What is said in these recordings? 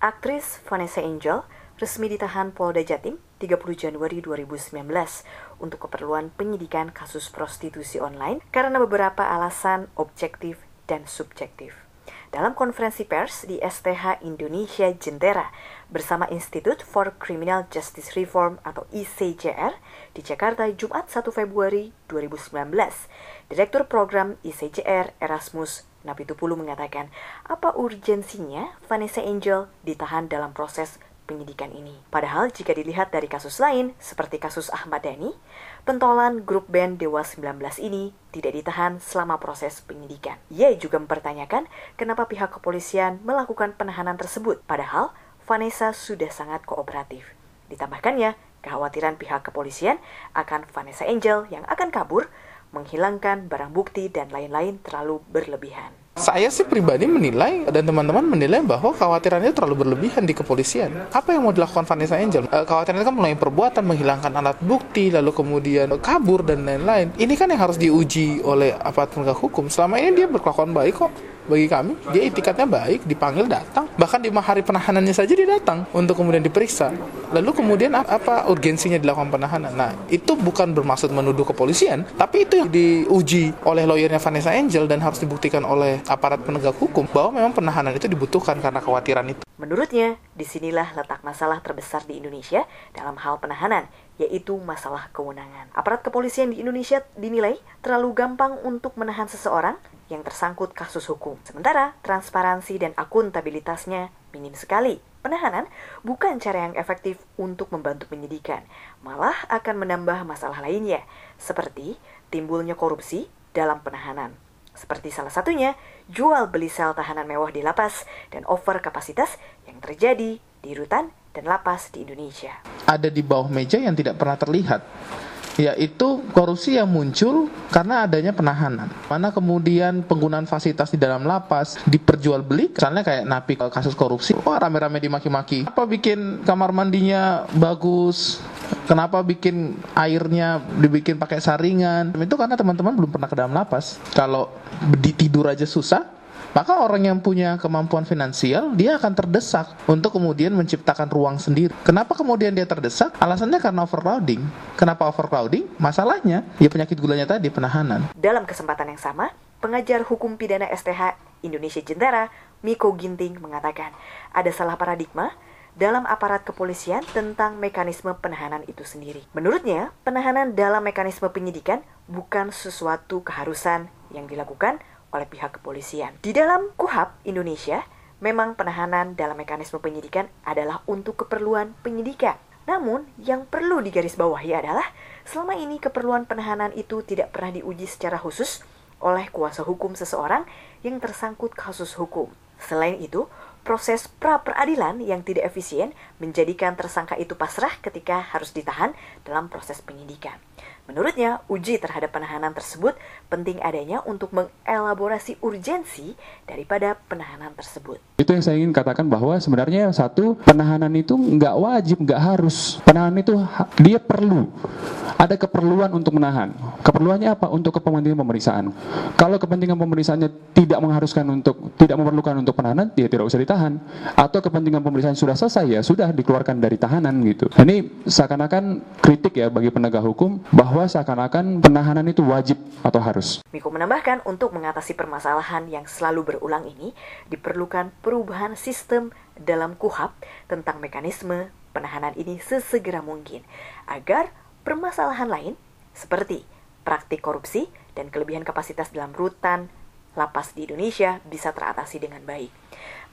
Aktris Vanessa Angel resmi ditahan Polda Jatim 30 Januari 2019 untuk keperluan penyidikan kasus prostitusi online karena beberapa alasan objektif dan subjektif. Dalam konferensi pers di STH Indonesia Jentera bersama Institute for Criminal Justice Reform atau ICJR di Jakarta Jumat 1 Februari 2019, Direktur Program ICJR Erasmus Napitupulu mengatakan, apa urgensinya Vanessa Angel ditahan dalam proses penyidikan ini. Padahal jika dilihat dari kasus lain, seperti kasus Ahmad Dhani, pentolan grup band Dewa 19 ini tidak ditahan selama proses penyidikan. Ia juga mempertanyakan kenapa pihak kepolisian melakukan penahanan tersebut, padahal Vanessa sudah sangat kooperatif. Ditambahkannya, kekhawatiran pihak kepolisian akan Vanessa Angel yang akan kabur menghilangkan barang bukti dan lain-lain terlalu berlebihan. Saya sih pribadi menilai dan teman-teman menilai bahwa khawatirannya terlalu berlebihan di kepolisian. Apa yang mau dilakukan Vanessa Angel? E, khawatirannya kan mulai perbuatan, menghilangkan alat bukti, lalu kemudian kabur dan lain-lain. Ini kan yang harus diuji oleh aparat penegak hukum. Selama ini dia berkelakuan baik kok bagi kami. Dia itikatnya baik, dipanggil datang. Bahkan di hari penahanannya saja dia datang untuk kemudian diperiksa. Lalu kemudian apa urgensinya dilakukan penahanan? Nah, itu bukan bermaksud menuduh kepolisian, tapi itu yang diuji oleh lawyernya Vanessa Angel dan harus dibuktikan oleh aparat penegak hukum bahwa memang penahanan itu dibutuhkan karena kekhawatiran itu. Menurutnya, di sinilah letak masalah terbesar di Indonesia dalam hal penahanan, yaitu masalah kewenangan. Aparat kepolisian di Indonesia dinilai terlalu gampang untuk menahan seseorang yang tersangkut kasus hukum. Sementara transparansi dan akuntabilitasnya minim sekali. Penahanan bukan cara yang efektif untuk membantu penyidikan, malah akan menambah masalah lainnya, seperti timbulnya korupsi dalam penahanan. Seperti salah satunya, jual beli sel tahanan mewah di lapas dan over kapasitas yang terjadi di rutan dan lapas di Indonesia. Ada di bawah meja yang tidak pernah terlihat yaitu korupsi yang muncul karena adanya penahanan. Mana kemudian penggunaan fasilitas di dalam lapas diperjualbeli, misalnya kayak napi kasus korupsi, wah rame-rame dimaki-maki. Apa bikin kamar mandinya bagus? Kenapa bikin airnya dibikin pakai saringan? Itu karena teman-teman belum pernah ke dalam lapas. Kalau tidur aja susah, maka orang yang punya kemampuan finansial dia akan terdesak untuk kemudian menciptakan ruang sendiri. Kenapa kemudian dia terdesak? Alasannya karena overcrowding. Kenapa overcrowding? Masalahnya ya penyakit gulanya tadi penahanan. Dalam kesempatan yang sama, pengajar hukum pidana STH Indonesia Jentera, Miko Ginting mengatakan, ada salah paradigma dalam aparat kepolisian tentang mekanisme penahanan itu sendiri. Menurutnya, penahanan dalam mekanisme penyidikan bukan sesuatu keharusan yang dilakukan oleh pihak kepolisian. Di dalam KUHAP Indonesia, memang penahanan dalam mekanisme penyidikan adalah untuk keperluan penyidikan. Namun, yang perlu digarisbawahi adalah selama ini keperluan penahanan itu tidak pernah diuji secara khusus oleh kuasa hukum seseorang yang tersangkut kasus hukum. Selain itu, proses pra peradilan yang tidak efisien menjadikan tersangka itu pasrah ketika harus ditahan dalam proses penyidikan. Menurutnya, uji terhadap penahanan tersebut penting adanya untuk mengelaborasi urgensi daripada penahanan tersebut. Itu yang saya ingin katakan bahwa sebenarnya satu, penahanan itu nggak wajib, nggak harus. Penahanan itu dia perlu. Ada keperluan untuk menahan. Keperluannya apa? Untuk kepentingan pemeriksaan. Kalau kepentingan pemeriksaannya tidak mengharuskan untuk, tidak memerlukan untuk penahanan, dia tidak usah ditahan. Atau kepentingan pemeriksaan sudah selesai, ya sudah dikeluarkan dari tahanan gitu. Ini seakan-akan kritik ya bagi penegak hukum bahwa seakan-akan penahanan itu wajib atau harus. Miko menambahkan untuk mengatasi permasalahan yang selalu berulang ini diperlukan perubahan sistem dalam KUHAP tentang mekanisme penahanan ini sesegera mungkin agar permasalahan lain seperti praktik korupsi dan kelebihan kapasitas dalam rutan lapas di Indonesia bisa teratasi dengan baik.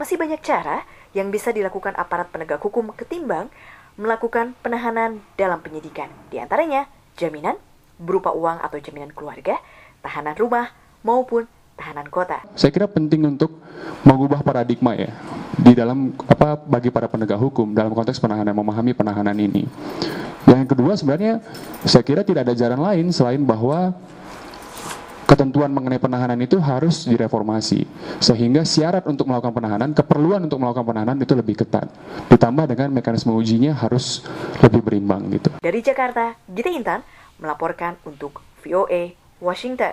Masih banyak cara yang bisa dilakukan aparat penegak hukum ketimbang melakukan penahanan dalam penyidikan. Di antaranya, jaminan berupa uang atau jaminan keluarga, tahanan rumah, maupun tahanan kota. Saya kira penting untuk mengubah paradigma ya di dalam apa bagi para penegak hukum dalam konteks penahanan memahami penahanan ini. Yang kedua sebenarnya saya kira tidak ada jalan lain selain bahwa ketentuan mengenai penahanan itu harus direformasi. Sehingga syarat untuk melakukan penahanan keperluan untuk melakukan penahanan itu lebih ketat. Ditambah dengan mekanisme ujinya harus lebih berimbang gitu. Dari Jakarta Gita Intan melaporkan untuk VOA Washington